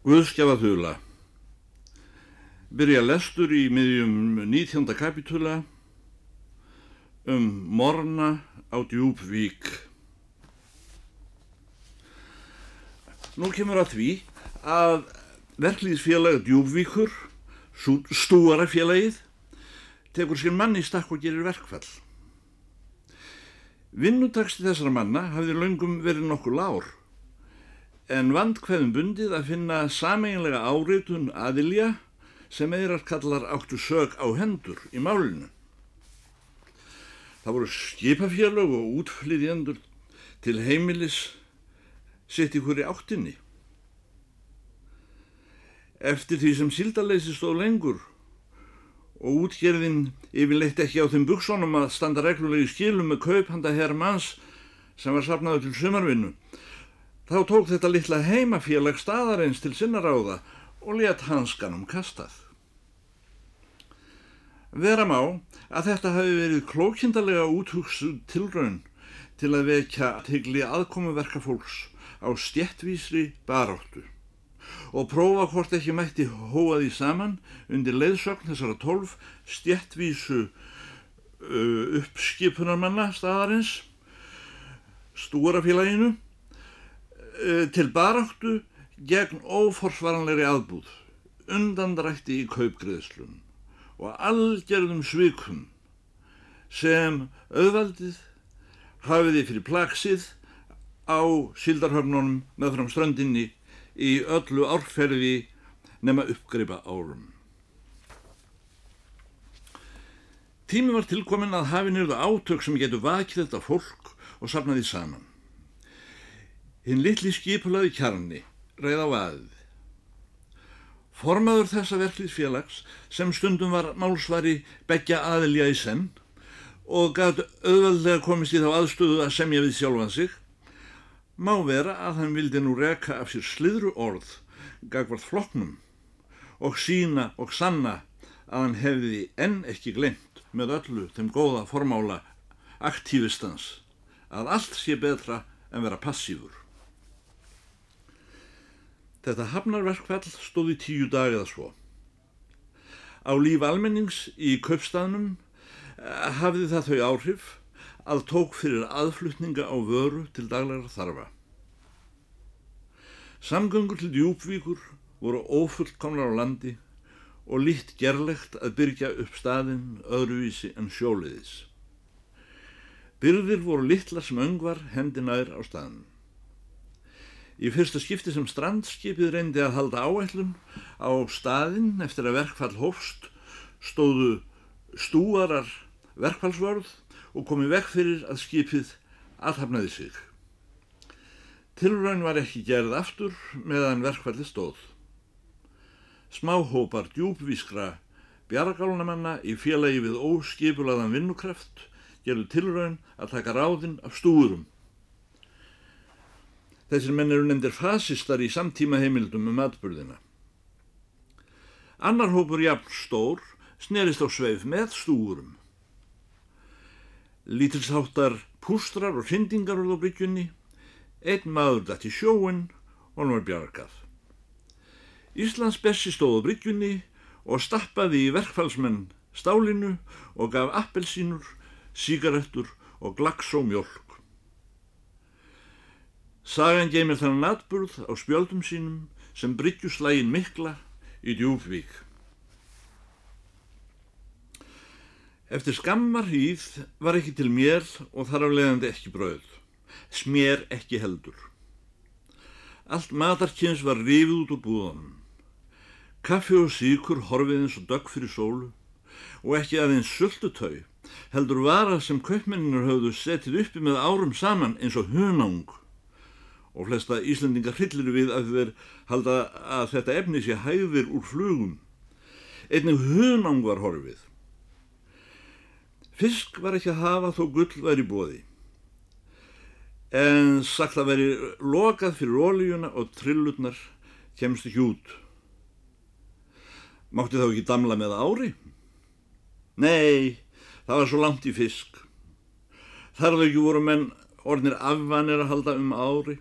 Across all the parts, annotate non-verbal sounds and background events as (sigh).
Guðskjafa þula Byrja lestur í miðjum 19. kapitula um morna á djúbvík. Nú kemur að því að verklýðsfélag djúbvíkur, stúarafélagið, tekur sér manni stakk og gerir verkfall. Vinnutaksti þessara manna hafði löngum verið nokkur lár en vandkvæðum bundið að finna sameinlega áreitun aðilja sem eirar kallar áttu sög á hendur í málinu. Það voru skipafélög og útflyðjendur til heimilis sitt í áttinni. Eftir því sem síldaleysi stóð lengur og útgerðin yfirleitt ekki á þeim buksónum að standa reglulegi skilum með kaup handa herrmanns sem var sapnaður til sumarvinnu, þá tók þetta litla heimafélag staðarins til sinnaráða og let hanskanum kastað. Vera má að þetta hafi verið klókindalega úthugsuð tilraun til að vekja tegli aðkomuverka fólks á stjettvísri baráttu og prófa hvort ekki mætti hóa því saman undir leiðsögn þessara tólf stjettvísu uh, uppskipunarmanna staðarins stúrafélaginu til baráttu gegn óforsvaranleiri aðbúð, undandrætti í kaupgreðslun og algjörðum svikum sem auðvaldið hafiði fyrir plaksið á sildarhöfnunum með fram strandinni í öllu árferði nema uppgreipa árum. Tími var tilkomin að hafi nýrðu átök sem getur vakið þetta fólk og sapnaði saman. Hinn litli skipulaði kjarni reið á aðið. Formaður þessa verkliðsfélags sem stundum var málsvari begja aðilja í senn og gæti auðveldlega komist í þá aðstöðu að semja við sjálfan sig, má vera að hann vildi nú reka af sér sliðru orð gagvart floknum og sína og sanna að hann hefði enn ekki glemt með öllu þeim góða formála aktivistans að allt sé betra en vera passífur. Þetta hafnarverkfall stóð í tíu dag eða svo. Á líf almennings í kaupstaðnum hafði það þau áhrif að tók fyrir aðflutninga á vöru til daglegar þarfa. Samgöngur til djúpvíkur voru ófullkomlar á landi og lítt gerlegt að byrja upp staðinn öðruvísi en sjóliðis. Byrðir voru littlar sem öngvar hendinær á staðinn. Í fyrsta skipti sem strandskipið reyndi að halda áætlun á staðinn eftir að verkfall hófst stóðu stúarar verkfallsvörð og komi vekk fyrir að skipið aðhafnaði sig. Tilraun var ekki gerð aftur meðan verkfalli stóð. Smáhópar djúbvískra bjargálnamanna í félagi við óskipulaðan vinnukraft gerðu tilraun að taka ráðinn af stúrum. Þessir menn eru nefndir fasistar í samtíma heimildum um atbyrðina. Annar hópur jafn stór snerist á sveif með stúrum. Lítilsháttar pústrar og hrindingar úr á bryggjunni, einn maður dætti sjóin og hann var bjargað. Íslands bessi stóð á bryggjunni og stappaði í verkfallsmenn stálinu og gaf appelsínur, sígarettur og glags og mjölk. Sagan geymir þannig natburð á spjöldum sínum sem bryggjuslægin mikla í djúfvík. Eftir skammar hýð var ekki til mér og þar af leiðandi ekki brauð. Smér ekki heldur. Allt matarkynns var rifið út úr búðanum. Kaffi og síkur horfið eins og dögg fyrir sólu og ekki aðeins sultutau heldur vara sem kaupmenninur höfðu setið uppi með árum saman eins og hunang og flesta Íslandingar hryllir við að þeir halda að þetta efni sé hæðir úr flugum. Einnig hunang var horfið. Fisk var ekki að hafa þó gull væri bóði. En sagt að veri lokað fyrir ólíuna og trillurnar kemst ekki út. Mátti þá ekki damla með ári? Nei, það var svo langt í fisk. Þar þau ekki voru menn orðnir afvanir að halda um ári.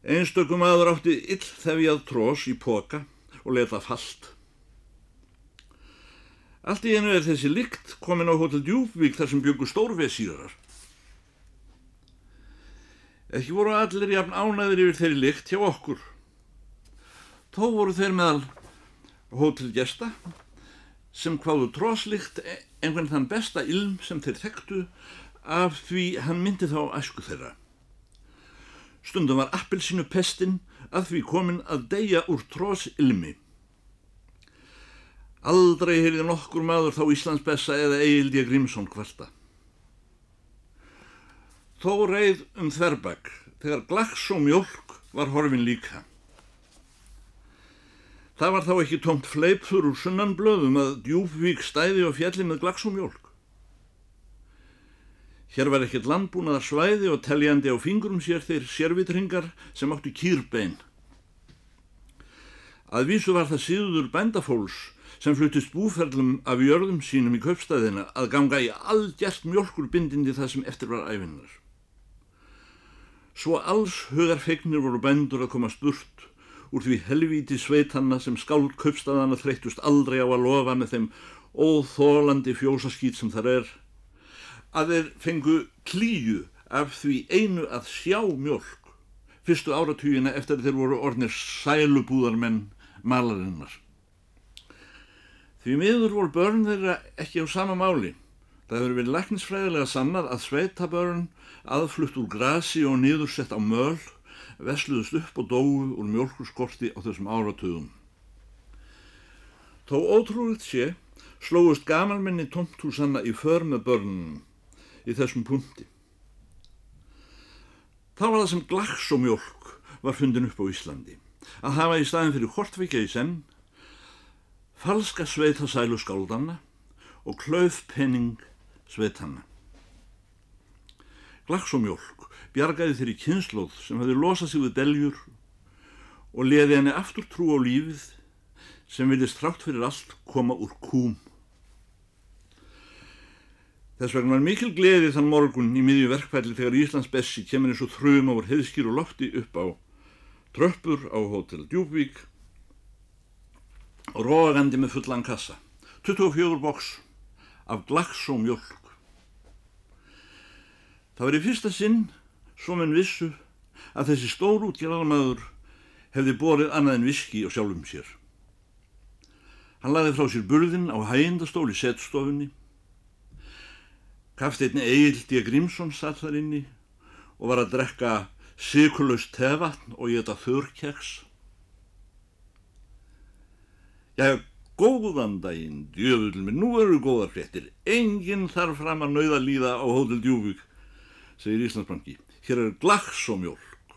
Einstökum aður átti ill þefjað trós í poka og leta fallt. Allt í einu er þessi lykt komin á Hotel Djúbvík þar sem byggur stórvesýrar. Ekki voru allir jafn ánæðir yfir þeirri lykt hjá okkur. Þó voru þeir meðal hótelgesta sem hvaðu tróslikt einhvern þann besta ilm sem þeir þekktu af því hann myndi þá æsku þeirra. Stundum var appelsínu pestin að því komin að deyja úr trósilmi. Aldrei heyrði nokkur maður þá Íslandsbessa eða Egildi Grímsson kvarta. Þó reið um þverbæk þegar glaks og mjölk var horfin líka. Það var þá ekki tómt fleipur úr sunnan blöðum að djúfvík stæði og fjalli með glaks og mjölk. Hér var ekkert landbúnaðar svæði og teljandi á fingrum sér þeir sérvitringar sem áttu kýrbein. Að vísu var það síður bændafóls sem flutist búferlum af jörðum sínum í kaupstæðina að ganga í algjert mjölkurbindindi það sem eftir var æfinnar. Svo alls hugar fegnir voru bændur að koma spurt úr því helvíti sveitanna sem skáld kaupstæðana þreytust aldrei á að lofa með þeim óþólandi fjósaskýt sem þar er að þeir fengu klíu af því einu að sjá mjölk fyrstu áratugina eftir þeir voru ornir sælubúðarmenn malarinnar. Því miður voru börn þeirra ekki á sama máli. Það hefur verið læknisfræðilega sannað að sveitabörn aðflutt úr grasi og niðursett á möl vesluðust upp og dóu úr mjölkurskorti á þessum áratugum. Þó ótrúlega sé slóist gamalmenni tomthúsanna í för með börnunum í þessum punti. Þá var það sem mjölk var fundin upp á Íslandi. Að hafa í staðin fyrir hortvikja í senn, falska sveitasælu skáldanna og klaufpenning sveitanna. Mjölk bjargaði þeirri kynnslóð sem hefði losað sig við beljur og leði henni aftur trú á lífið sem vilist þrátt fyrir allt koma úr kúm. Þess vegna var mikil gleði þann morgun í miðju verkfælli þegar Íslands Bessi kemur eins og þrjum ávur heiðskýr og lofti upp á tröppur á hótel Djúbvík og róagandi með fullan kassa. 24 boks af glaks og mjölk. Það var í fyrsta sinn svo menn vissu að þessi stór útgjörðarmadur hefði borið annað en viski og sjálfum sér. Hann laði frá sér burðin á hægindastól í setstofunni Kafteitni Egil D. Grímsson satt þar inni og var að drekka sykulust tevatn og geta þurrkeks. Já, góðan daginn, djöfull minn, nú eru góðar fréttir. Enginn þarf fram að nauða líða á Hótel Djúvík, segir Íslandsbanki. Hér er glaks og mjölk.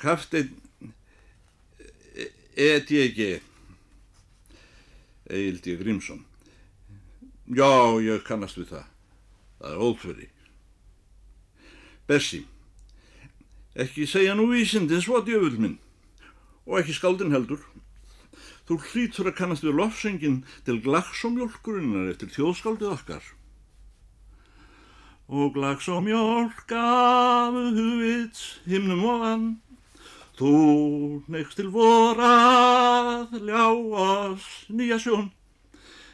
Kafteinn E.D.G. Egil D. Grímsson. Já, ég kannast við það. Það er óþverri. Bessi, ekki segja nú vísindin svo djöfull minn og ekki skáldin heldur. Þú hlýtur að kannast við lofsengin til glags og mjölkurinnar eftir þjóðskáldið okkar. Og glags og mjölk af huvits himnum ofan, þú neikst til vorað ljá oss nýja sjón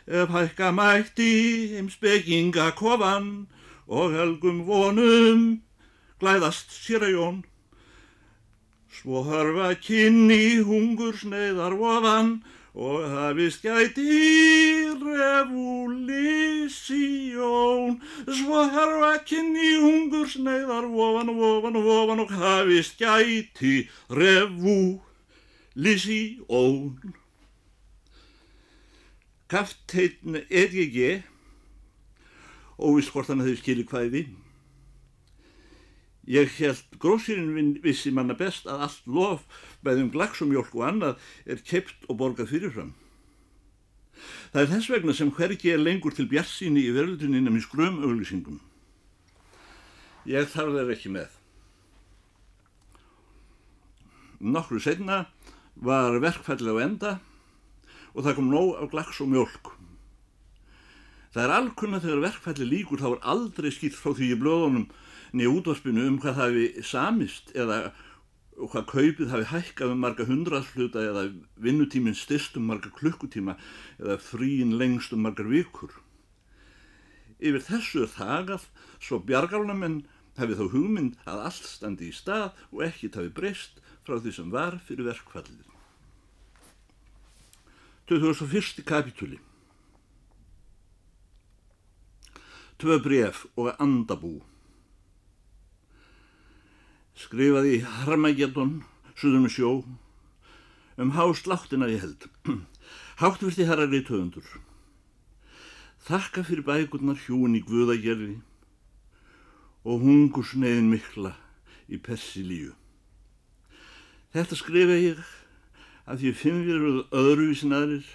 hækka mætti heim spekinga kofan og helgum vonum glæðast sér að jón. Svo hörfa kynni hungur sneiðar vofan og hafist gæti revolísjón. Svo hörfa kynni hungur sneiðar vofan og vofan og vofan og hafist gæti revolísjón. Kafteitn EDG óvist hvort hann hefði skilið hvaðið við. Ég held grósirinn vissi manna best að allt lof bæðum glaksumjólk og annað er keipt og borgað fyrirfram. Það er þess vegna sem hvergi er lengur til bjarsíni í verðlutunina með skröm auglýsingum. Ég þarf þeir ekki með. Nokkru setna var verkfallið á enda og það kom nóg af glaks og mjölk. Það er alkunna þegar verkfælli líkur þá er aldrei skýrt frá því í blöðunum niður útvarpinu um hvað það hefði samist eða hvað kaupið hafi hækkað um marga hundraðsluta eða vinnutíminn styrst um marga klukkutíma eða fríin lengst um margar vikur. Yfir þessu er þagað svo bjargálnamenn hefði þá hugmynd að allt standi í stað og ekkit hafi breyst frá því sem var fyrir verkfallið. 2001. kapitúli Tvö bref og andabú Skrifaði Harmageddon, suðum sjó, um hásláttina ég held. (clears throat) Háttvirti herrar í töfundur. Þakka fyrir bækurnar hjún í Guðagerði og hungusneiðin mikla í Persilíu. Þetta skrifa ég að því finn við eruð öðruvísin aðrir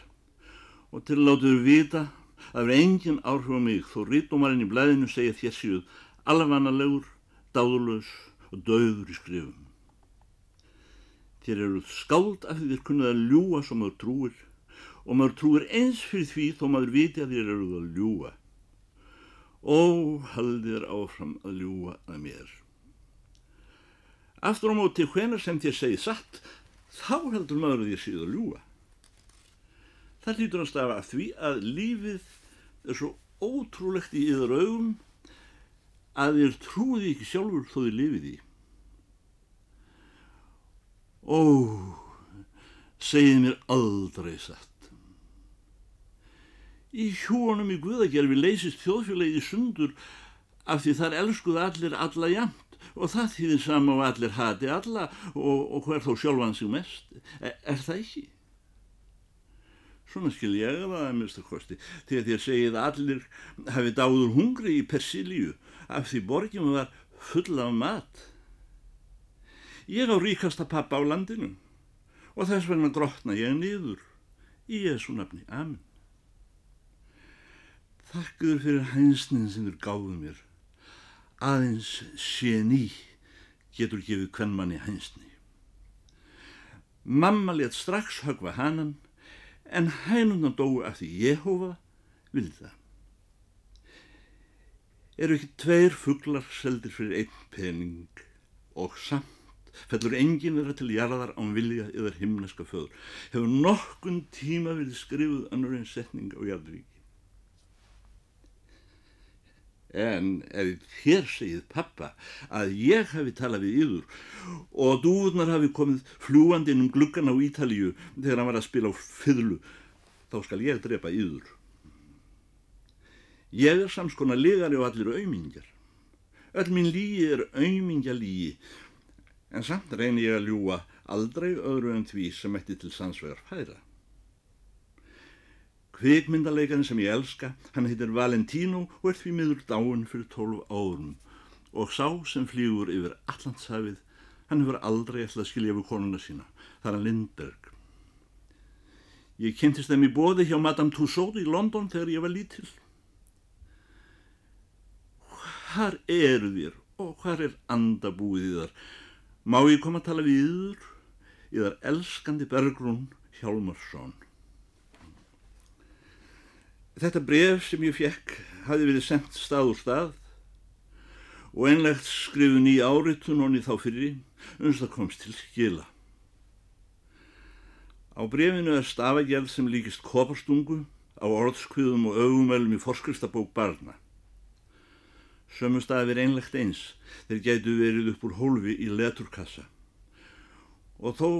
og til að látaður vita að það er engin áhrif á mig þó rítumarinn í blæðinu segja þessjuð alvanalegur, dáðurlaus og döður í skrifum. Þér eruð skáld af því þér kunnað að ljúa sem maður trúir og maður trúir eins fyrir því þó maður viti að þér eruð að ljúa. Ó, haldir áfram að ljúa að mér. Aftur á móti hvenar sem þér segið satt, þá heldur maður að þér séð að ljúa. Það lítur að stafa að því að lífið er svo ótrúlegt í yður augum að þér trúiði ekki sjálfur þó þið lifið í. Ó, segið mér aldrei satt. Í hjónum í Guðagerfi leysist þjóðfélagið sundur af því þar elskuð allir alla jæmt og það þýðir sama og allir hati alla og, og hver þó sjálfan sig mest. Er, er það ekki? Svona skil ég að það að mista kosti þegar segið að allir hafi dáður hungri í Persilíu af því borgjum var full af mat. Ég á ríkasta pappa á landinu og þess vegna grotna ég niður í Jésu nafni. Amen. Þakkuður fyrir hænsnin sem þér gáðu mér. Aðeins sé ný getur gefið kvennmanni hænsni. Mamma let strax högva hannan en hænuna dói af því Jehova vildi það. Eru ekki tveir fugglar seldir fyrir einn pening og samt fellur enginn vera til jarðar án vilja yfir himneska föður. Hefur nokkun tíma verið skrifuð annur einn setning á jarðríki. En ef þér segið pappa að ég hafi talað við yður og dúðunar hafi komið fljúandi inn um gluggan á Ítalíu þegar hann var að spila á fyrlu, þá skal ég drepa yður. Ég er samskona legari og allir auðmingjar. Öll mín lígi er auðmingja lígi, en samt reynir ég að ljúa aldrei öðru en því sem ætti til sannsvegar færa. Kvikmyndaleikarinn sem ég elska, hann heitir Valentino og er því miður dáin fyrir tólf árum og sá sem flýgur yfir Allandshafið, hann hefur aldrei ætlað að skilja við konuna sína, það er hann Lindberg. Ég kynntist þeim í bóði hjá Madame Tussauds í London þegar ég var lítill. Hvar eru þér og hvar er andabúið í þar? Má ég koma að tala við yður? Í þar elskandi Bergrún Hjálmarsson. Þetta bref sem ég fekk hafi verið sendt stað úr stað og einlegt skrifun í áritun honni þá fyrir uns það komst til skila. Á brefinu er stafagjald sem líkist koparstungu á orðskviðum og augumælum í forskrifstabók barna. Sömu stafi er einlegt eins, þeir gætu verið upp úr hólfi í leturkassa. Og þó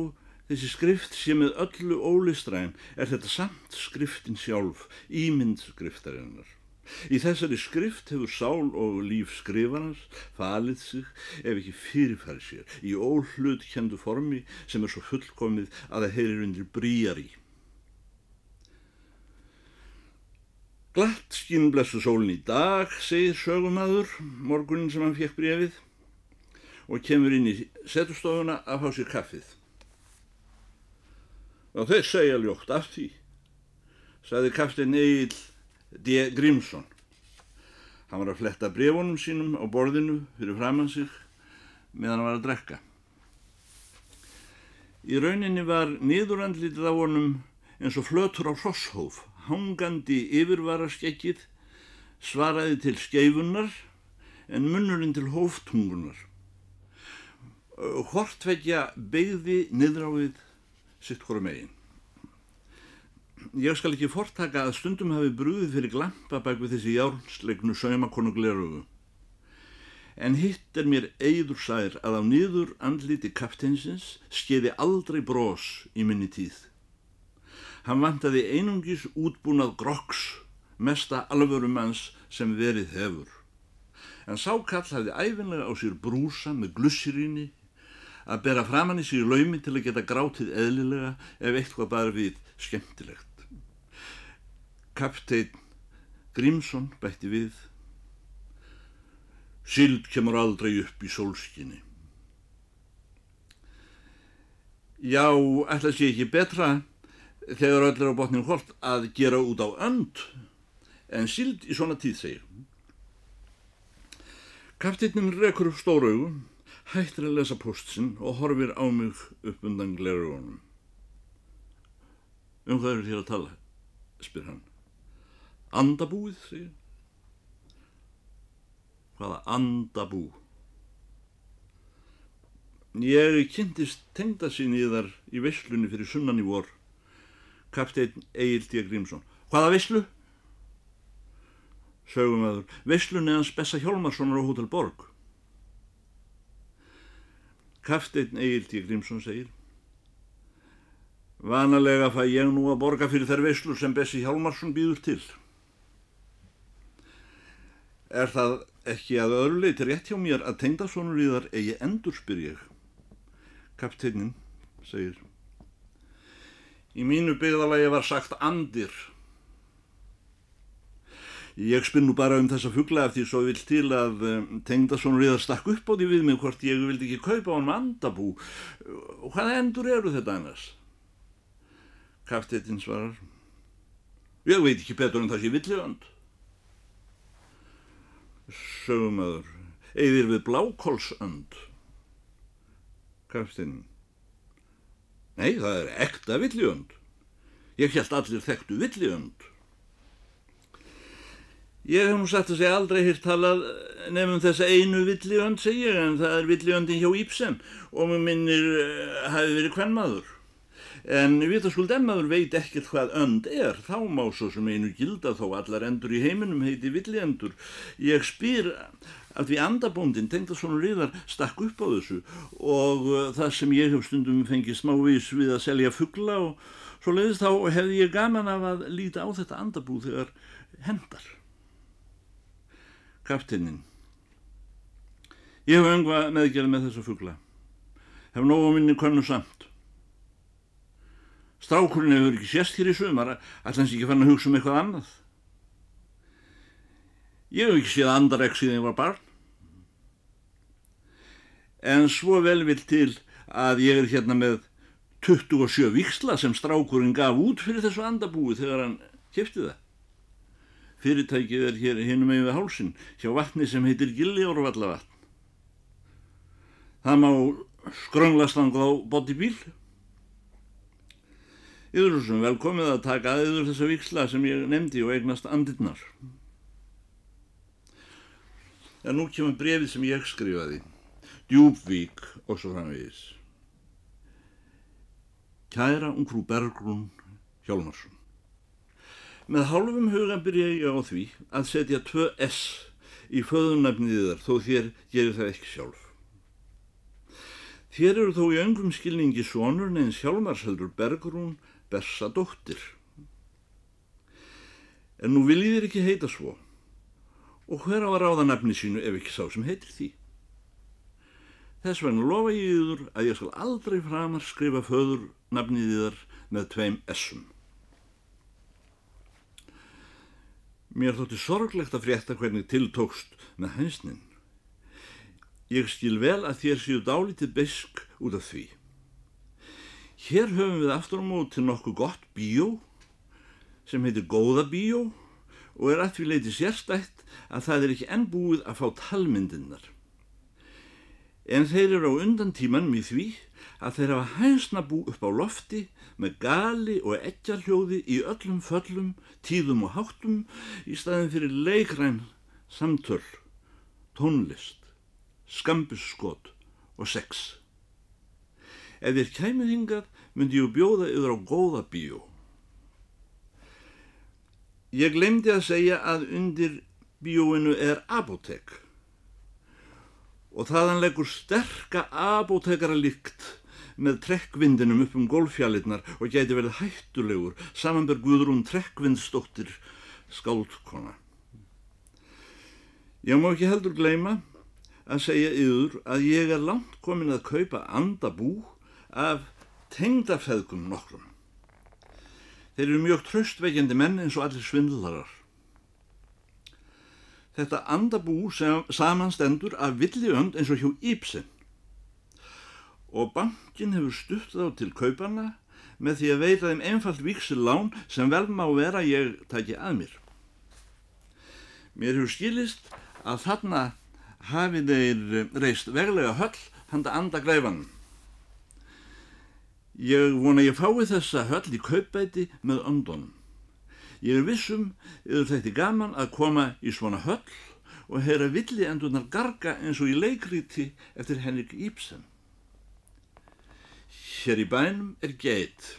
Þessi skrift sé með öllu ólistræn er þetta samt skriftin sjálf, ímynd skriftarinnar. Í þessari skrift hefur sál og líf skrifarnas falið sig ef ekki fyrirfæri sér í óhlut kjendu formi sem er svo fullkomið að það heyrir undir bríjar í. Glatt skinn blessu sólinn í dag, segir sögumadur, morgunin sem hann fekk brefið og kemur inn í setustofuna að fá sér kaffið. Og þeir segja ljótt af því, sagði kaftin Egil D. Grímsson. Hann var að fletta brefunum sínum á borðinu fyrir framann sig meðan hann var að drekka. Í rauninni var niðurandlítið á honum eins og flötur á hrosshóf, hangandi yfirvaraskekkið, svaraði til skeifunar en munnurinn til hóftungunar. Hortveggja beigði við sitt hverju megin. Ég skal ekki fortaka að stundum hafi brúðið fyrir glampa bak við þessi járnsleiknu saumakonu glerugu. En hitt er mér eigður sær að á niður andliti kapteinsins skeiði aldrei brós í minni tíð. Hann vantaði einungis útbúnað groks, mesta alvörumanns sem verið hefur. En sákall hafði æfinlega á sér brúsa með glussiríni að bera framann í sig laumi til að geta grátið eðlilega ef eitthvað bara við skemmtilegt. Kapteinn Grímsson bætti við Sild kemur aldrei upp í sólskinni. Já, ætla sé ekki betra þegar öll er á botninu holt að gera út á önd en sild í svona tíð segir. Kapteinin rekur upp stóru augu, hættir að lesa postsinn og horfir á mig upp undan glerugunum. Um hvað eru þér að tala? spyr hann. Andabúið, segir. Hvaða andabú? Ég kynntist tengda sín í þar í veslunni fyrir sunnan í vor. Kapteinn Egil D. Grímsson. Hvaða veslu? Sögum aður. Veslunni hans Bessa Hjálmarssonar á Hotel Borg. Kapteinn Egil D. Grímsson segir. Vanalega fæ ég nú að borga fyrir þær veslur sem Bessi Hjálmarsson býður til. Er það ekki að öðru leiti rétt hjá mér að tengdasonur í þar eigi endur spyr ég. Kapteinin segir. Í mínu byggðalagi var sagt andir. Ég spinn nú bara um þessa fuggla af því svo vil til að um, tengdasonur í þar stakk upp á því við mig hvort ég vildi ekki kaupa á hann andabú. Hvaða endur eru þetta annars? Kapteinin svarar. Ég veit ekki betur en það sé villiönd sögumöður, eðir við blákólsönd. Kaptinn. Nei, það er ekta villiönd. Ég held allir þekktu villiönd. Ég hef nú sagt að segja aldrei hér talað nefnum þessa einu villiönd, segja, en það er villiöndin hjá Íbsen og mér minnir uh, hafi verið hvern maður. En vitaskuld emmaður veit ekkert hvað önd er, þá má svo sem einu gilda þó allar endur í heiminum heiti villiendur. Ég spyr að því andabóndin tengda svona riðar stakk upp á þessu og uh, það sem ég hef stundum fengið smávís við að selja fuggla og svo leiðist þá hefði ég gaman af að líta á þetta andabú þegar hendar. Kaptinin. Ég hef öngvað meðgerð með þessa fuggla. Hef nógu minni konu samt. Strákurinn hefur ekki sérst hér í sumar, allans ekki fann að hugsa um eitthvað annað. Ég hef ekki séð andarekk síðan ég var barn. En svo vel vil til að ég er hérna með 27 viksla sem strákurinn gaf út fyrir þessu andabúi þegar hann kæfti það. Fyrirtækið er hér hinnum með við hálsin hjá vatni sem heitir Gilliórvallavatn. Það má skrönglast hann á bóti bíl. Yður sem velkomið að taka aðeður þessa viksla sem ég nefndi og eignast andirnar. En nú kemur brefið sem ég skrifaði. Djúbvík og svo framvegis. Kæra frú Bergrún Hjálmarsson. Með hálfum huga byrja ég á því að setja tvö S í föðunafniðið þar þó þér gerir það ekki sjálf. Þér eru þó í öngum skilningi sonur neins Hjálmarsheldur Bergrún Bersadóttir. En nú viljið þér ekki heita svo og hver á að ráða nafni sínu ef ekki sá sem heitir því. Þess vegna lofa ég yfir að ég skal aldrei framar skrifa föður nafnið þar með tveim S-um. Mér þótti sorglegt að frétta hvernig tiltókst með hansnin. Ég skil vel að þér séu dálítið besk út af því. Hér höfum við aftur á móti nokkuð gott bíó sem heitir Góða bíó og er að því leiti sérstætt að það er ekki enn búið að fá talmyndirnar. En þeir eru á undan tímanum í því að þeir hafa hænsna bú upp á lofti með gali og eggjarhljóði í öllum föllum, tíðum og háttum í staðin fyrir leikræn samtöl tónlist, skambusskot og sex. Ef þér kæmið hingað myndi ég bjóða yfir á góða bíó. Ég glemdi að segja að undir bíóinu er apotek og þaðan leggur sterka apotekara líkt með trekkvindinum upp um golfjallinnar og gæti verið hættulegur samanberg Guðrún trekkvindstóttir skáldkona. Ég má ekki heldur gleima að segja yfir að ég er langt komin að kaupa andabú af tengdafeðgum nokkrum. Þeir eru mjög tröstveikjandi menn eins og allir svindlarar. Þetta andabú samanstendur af villiönd eins og hjá Íbsen og bankin hefur stutt þá til kaupana með því að veita þeim einfalt viksilán sem vel má vera ég taki að mér. Mér hefur skilist að þarna hafi þeir reist veglega höll handa andagreifann. Ég vona ég fái þessa höll í kaupæti með öndunum. Ég er vissum yfir þetta gaman að koma í svona höll og heyra villi endunar garga eins og í leikríti eftir Henrik Ibsen. Hér í bænum er geit.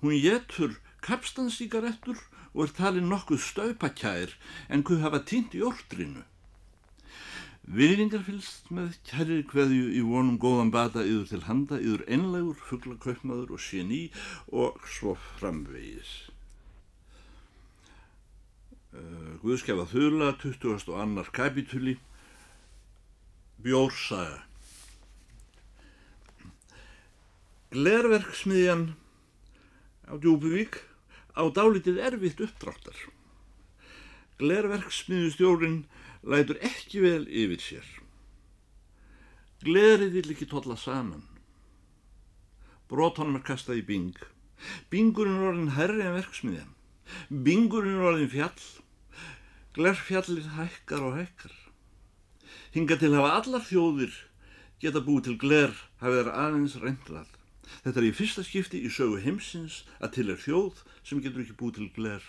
Hún getur kapstansíkarettur og er talin nokkuð staupakær en hvað hafa týnt í ortrinu. Virðingar fylst með kæri hverju í vonum góðan bata yfir til handa, yfir einlegur, fugglakaupmaður og séní og svo framvegis. Uh, Guðskefa þula, 20. og annar kapitúli, Bjórsaga. Glerverksmiðjan á Djúbuvík á dálitið erfitt uppdráttar. Glerverksmiðjustjórin lætur ekki vel yfir sér. Glerið vil ekki tolla saman. Brótonum er kastað í bing. Bingurinn er orðin herri en verksmiðjan. Bingurinn er orðin fjall. Glerfjallir hækkar og hækkar. Hinga til hafa allar þjóðir geta búið til gler hafið þær aðeins reyndrað. Þetta er í fyrsta skipti í sögu heimsins að til er þjóð sem getur ekki búið til gler.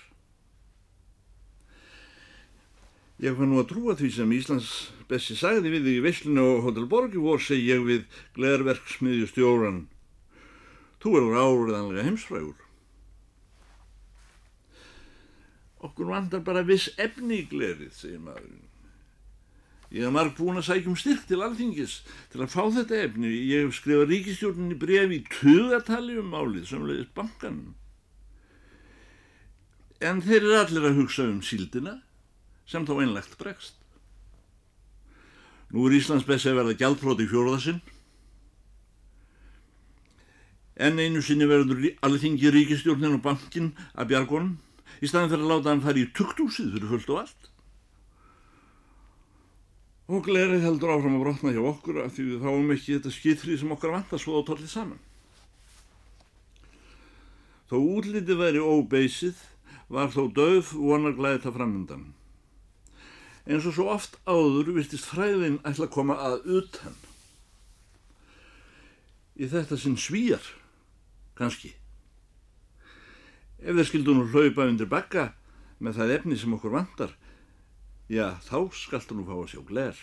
Ég fann nú að trúa því sem Íslands Bessi sagði við í Veslinu og Hotel Borgi vor segi ég við glerverksmiðju stjóran. Þú erur áriðanlega heimsfrægur. Okkur vandar bara viss efni í glerið, segir maðurinn. Ég hef marg búin að sækjum styrk til alþingis til að fá þetta efni. Ég hef skrifað ríkistjórninni brefi í tugatali um málið sem leiðist bankanum. En þeir eru allir að hugsa um síldina sem þá einlegt bregst. Nú er Íslands best að verða gjaldfróti í fjóruðasinn. En einu sinni verður alþingi ríkistjórnin og bankin að bjargonum í staðin fyrir að láta hann fara í tuktúsið fyrir fullt og allt. Og glerið heldur áfram að brotna hjá okkur af því við þáum ekki þetta skitri sem okkar vant að svoða og tollið saman. Þó útliti væri óbeysið var þó döf vonarglæði það framöndan. En svo svo oft áður virtist fræðin ætla að koma að utan. Í þetta sinn svíjar, kannski. Ef þeir skildu nú hlaupa undir bakka með það efni sem okkur vantar, Já, þá skaltu nú fá að sjá gler.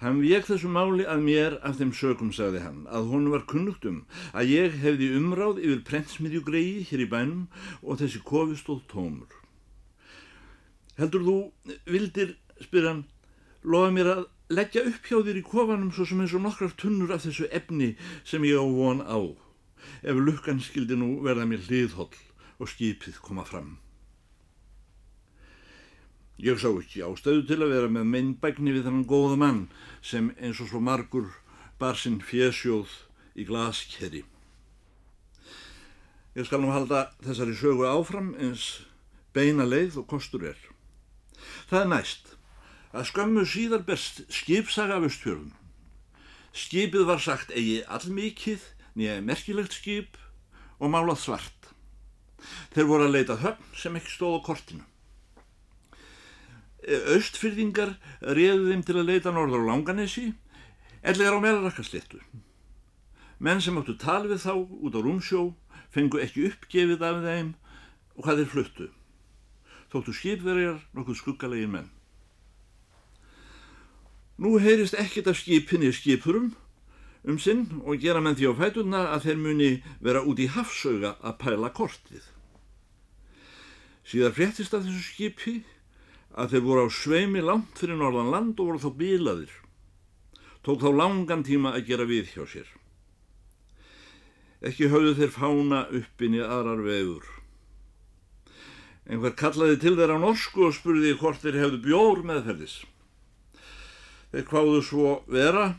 Hann vek þessu máli að mér af þeim sökum, sagði hann, að hún var kunnugt um að ég hefði umráð yfir prentsmiðjugreiði hér í bænum og þessi kofi stóð tómur. Heldur þú, vildir, spyr hann, lofa mér að leggja upp hjá þér í kofanum svo sem eins og nokkrar tunnur af þessu efni sem ég á von á, ef lukkan skildi nú verða mér hliðholl og skipið koma fram. Ég sá ekki ástöðu til að vera með meinbækni við þannan góða mann sem eins og svo margur bar sinn fjesjóð í glaskerri. Ég skal nú halda þessari sögu áfram eins beina leið og kostur er. Það er næst að skömmu síðar best skipsaga af östfjörðum. Skipið var sagt eigi allmikið, nýja merkilegt skip og málað svart. Þeir voru að leita höfn sem ekki stóð á kortinu. Östfyrðingar réðu þeim til að leita norður á Langanesi, ellegar á Melarakkasléttu. Menn sem áttu tal við þá út á rúmsjó fengu ekki uppgefið af þeim og hvað þeir fluttu. Þóttu skipverjar nokkuð skuggalegin menn. Nú heyrist ekkert af skipinni skipurum um sinn og gera menn því á fætuna að þeir muni vera út í hafsauga að pæla kortið. Síðar fréttist af þessu skipi að þeir voru á sveimi langt fyrir norðan land og voru þá bílaðir. Tók þá langan tíma að gera við hjá sér. Ekki höfðu þeir fána uppin í aðrar veður. Einhver kallaði til þeir á norsku og spurði hvort þeir hefðu bjór meðferðis. Þeir kváðu svo vera,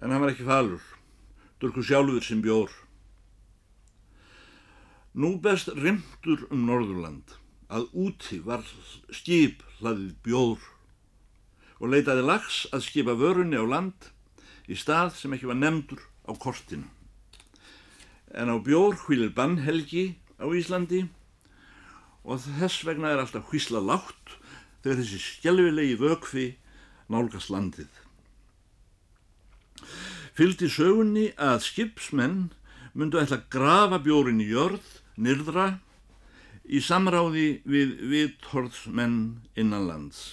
en hann var ekki falur, dörku sjálfur sem bjór. Nú best rimtur um Norðurland að úti var skip hlaðið bjór og leitaði lags að skipa vörunni á land í stað sem ekki var nefndur á kortinu. En á bjór hvílir bannhelgi á Íslandi og þess vegna er alltaf hvísla látt þegar þessi skjálfilegi vökfi nálgast landið. Fylgdi sögunni að skipsmenn myndu ætla að grafa bjórin í jörð, nyrðra, í samráði við viðhorðsmenn innan lands.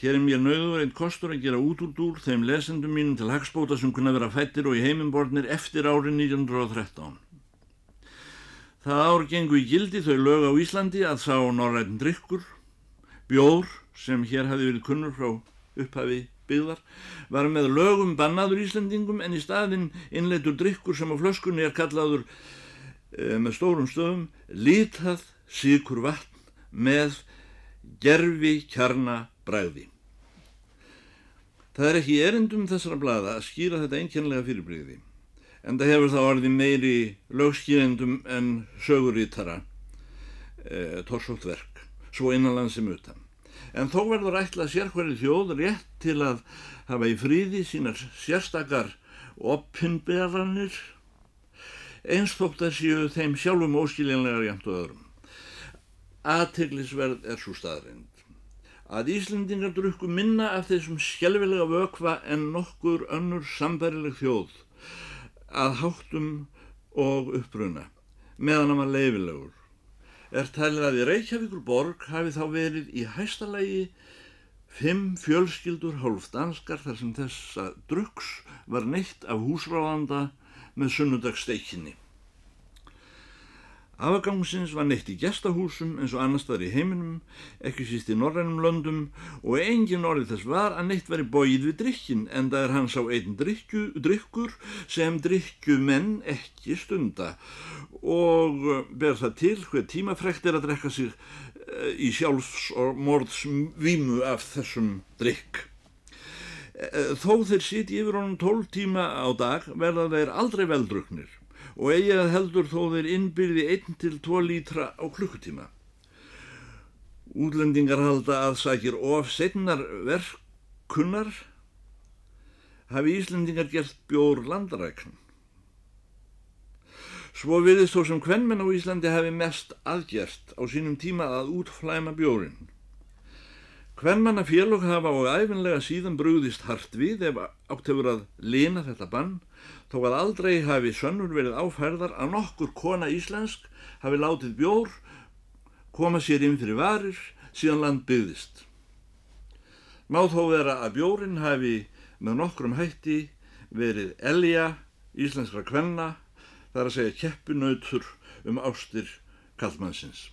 Hér er mér nöður einn kostur að gera út úr dúr þeim lesendum mínum til hagspóta sem kunna vera fættir og í heimimbornir eftir árið 1913. Það ár gengu í gildi þau lög á Íslandi að sá norræn drikkur, bjór sem hér hafi verið kunnur frá upphafi byggðar, var með lögum bannaður Íslandingum en í staðin innleitur drikkur sem á flöskunni er kallaður með stórum stöðum lítað síkur vatn með gerfi kjarna bræði. Það er ekki erindum þessara blada að skýra þetta einkennlega fyrirbreyði en það hefur þá orðið meiri lögskýrendum en sögurítara e, torsóttverk, svo innanland sem utan. En þó verður ætlað sérkværi þjóð rétt til að hafa í fríði sínar sérstakar oppinberanir einstótt að séu þeim sjálfum óskiljanlegar jæmt og öðrum. Aðteglisverð er svo staðrind að Íslendingar drukku minna af þessum skjálfilega vökva en nokkur önnur sambærileg þjóð að háttum og uppruna meðan hann var leifilegur. Er talið að í Reykjavíkur borg hafi þá verið í hæstalagi fimm fjölskyldur hálf danskar þar sem þessa druks var neitt af húsráðanda með sunnudagssteikinni. Afgangsins var neitt í gestahúsum eins og annars þar í heiminum, ekki síst í norrænum löndum og engin orðið þess var að neitt veri bóið við drikkin en það er hans á einn drikkur sem drikkumenn ekki stunda og ber það til hver tímafrekt er að drekka sig eh, í sjálfs og morðsvímu af þessum drikk. Eh, þó þeir siti yfir honum tól tíma á dag verða þeir aldrei veldruknir og eigi að heldur þó þeir innbyrði 1-2 lítra á klukkutíma. Útlendingar halda að sækir of setnar verkunnar hafi Íslendingar gert bjór landarækn. Svo viðist þó sem hvernmenn á Íslandi hafi mest aðgjert á sínum tíma að útflæma bjórin. Hvernmanna félög hafa og æfinlega síðan brúðist hart við ef átt hefur að lina þetta bann þó að aldrei hafi sönnur verið áfærðar að nokkur kona íslensk hafi látið bjór koma sér inn fyrir varir síðan land byggðist. Má þó vera að bjórin hafi með nokkrum hætti verið elja íslenskra kvenna þar að segja keppinautur um ástir kallmannsins.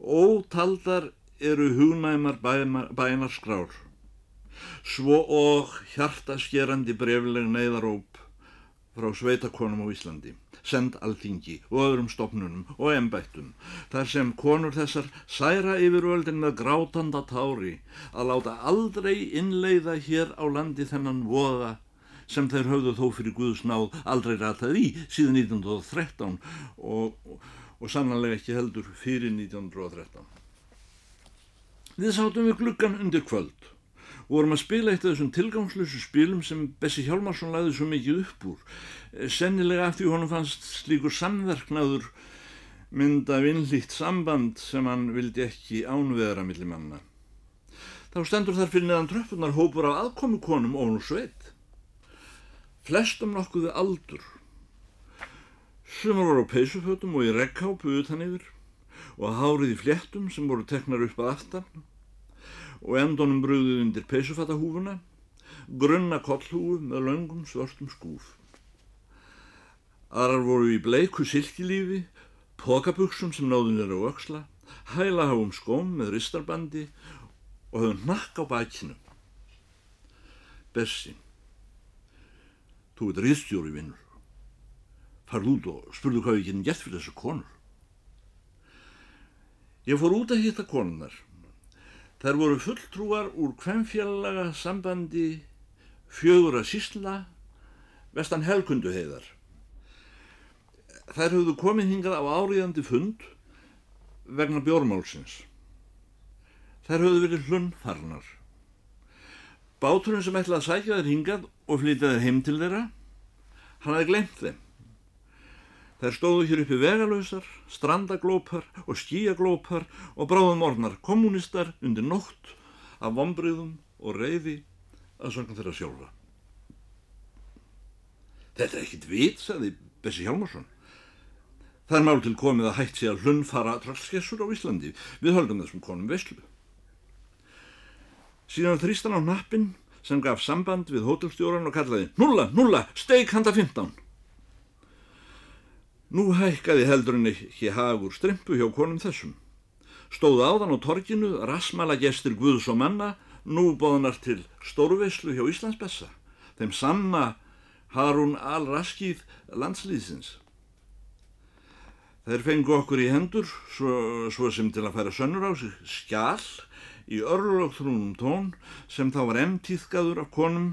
Ótaldar eru hugnæmar bænar skrár, svo og hjartaskerandi brefleg neyðaróp frá sveitakonum á Íslandi, send alþingi og öðrum stopnunum og embættum, þar sem konur þessar særa yfir völdin með grátanda tári að láta aldrei innleiða hér á landi þennan voða sem þeir höfðu þó fyrir Guðs náð aldrei ratað í síðan 1913 og, og, og sannanlega ekki heldur fyrir 1913. Við sátum við gluggan undir kvöld og vorum að spila eitt af þessum tilgangslösu spilum sem Bessi Hjálmarsson læði svo mikið upp úr. Eh, sennilega af því honum fannst slíkur samverknaður mynda vinnlíkt samband sem hann vildi ekki ánveðra millir manna. Þá stendur þar fyrir neðan tröppunar hópur af aðkomukonum og nú sveit. Flestum nokkuðu aldur. Sumur voru á peysufötum og í rekkápu utan yfir og hárið í fléttum sem voru teknar upp að aftan og endunum brúðið undir peysufattahúfuna, grunna kollhúfu með löngum svörstum skúf. Aðrar voru í bleiku silkilífi, pokabuksum sem náðun er á öksla, hælaháum skóm með ristarbandi og höfðu nakk á bakinu. Bessi, þú ert riðstjóri vinnur. Farð út og spurðu hvað við getum gert fyrir þessu konur. Ég fór út að hitta konunar. Þær voru fulltrúar úr kvennfjallaga sambandi fjögur að sísla vestan helkundu heiðar. Þær höfðu komið hingað á áriðandi fund vegna bjórmálsins. Þær höfðu verið hlunnfarnar. Báturinn sem ætlaði að sækja þær hingað og flytja þær heim til þeirra, hann hafði glemt þeim. Þær stóðu hér uppi vegalösar, strandaglópar og skíaglópar og bráðum orðnar kommunistar undir nótt af vombriðum og reyði að sanga þeirra sjálfa. Þetta er ekkit vit, sagði Bessi Hjalmarsson. Það er mál til komið að hægt sé að hlunnfara trallskessur á Íslandi. Við höldum þessum konum veslu. Síðan þrýstan á nappin sem gaf samband við hótelstjóran og kallaði Nulla, nulla, steik handa 15. Nú hækkaði heldurinn ekki hagur strempu hjá konum þessum. Stóð áðan á torginu, rasmala gestir Guðs og manna, nú bóðanar til stórveislu hjá Íslandsbessa, þeim sanna Harun al-Raskið landslýðsins. Þeir fengu okkur í hendur, svo, svo sem til að færa sönnur á sig, skjál í örlögþrúnum tón sem þá var emtíðkaður af konum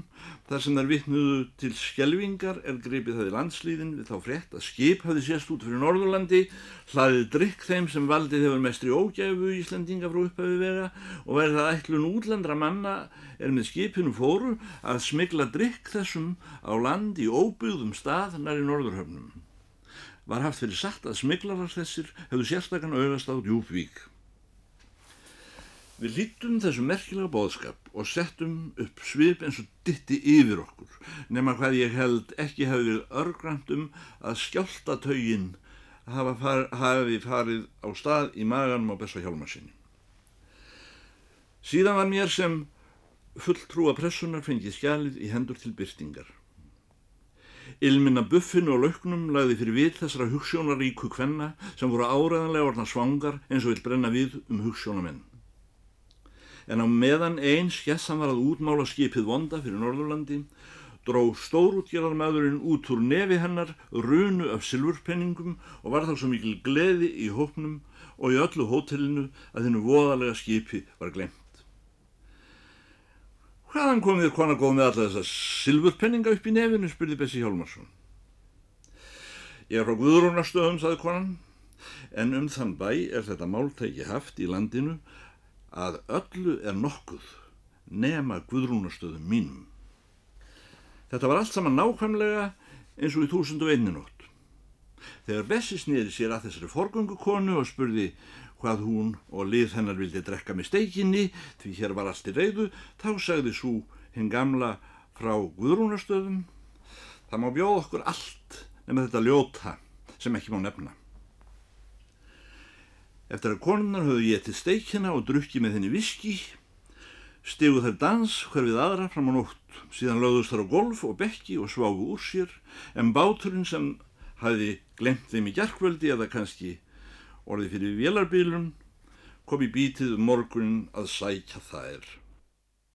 þar sem þær vittnuðu til skjelvingar er greipið það í landslýðin við þá frétt að skip hafi sést út fyrir Norðurlandi, hlaðið drikk þeim sem valdið hefur mestri ógæfu í Íslandinga frá upphafi vega og verið það ætlun útlendra manna er með skipinu fóru að smigla drikk þessum á land í óbyggðum stað nær í Norðurhöfnum. Var haft fyrir satt að smiklarar þessir hefðu sérstakann auðast á djúpvík. Við lítum þessu merkilega bóðskap og settum upp svip eins og ditti yfir okkur, nema hvað ég held ekki hafi verið örgrant um að skjáltatögin hafi farið á stað í maganum á besta hjálma sinni. Síðan var mér sem fulltrúa pressunar fengið skjalið í hendur til byrtingar. Ilminna buffinu og lauknum lagði fyrir við þessara hugssjónaríku kvenna sem voru áræðanlega orðna svangar eins og vil brenna við um hugssjónamenn en á meðan einn skessan var að útmála skipið vonda fyrir Norðurlandi dró stórútgerðarmæðurinn út úr nefi hennar runu af silfurpenningum og var þá svo mikil gleði í hópnum og í öllu hótelinu að þennu voðalega skipi var glemt. Hvaðan kom þér konar góð með alla þessa silfurpenninga upp í nefinu, spurði Bessi Hjálmarsson. Ég er frá Guðrúnarstöðum, saði konan, en um þann bæ er þetta máltæki haft í landinu að öllu er nokkuð nema guðrúnastöðum mínum. Þetta var allt saman nákvæmlega eins og í þúsund og einninótt. Þegar Bessi snýði sér að þessari forgöngu konu og spurði hvað hún og lið hennar vildi drekka með steikinni því hér var allt í reyðu, þá sagði svo hinn gamla frá guðrúnastöðum það má bjóða okkur allt nema þetta ljóta sem ekki má nefna. Eftir að konunar höfðu getið steikina og drukki með henni viski, stegu þær dans hver við aðra fram á nótt, síðan lögðust þær á golf og bekki og svágu úr sér, en báturinn sem hafi glemt þeim í gerkvöldi eða kannski orði fyrir vélarbílun, kom í bítið um morgunin að sækja þær.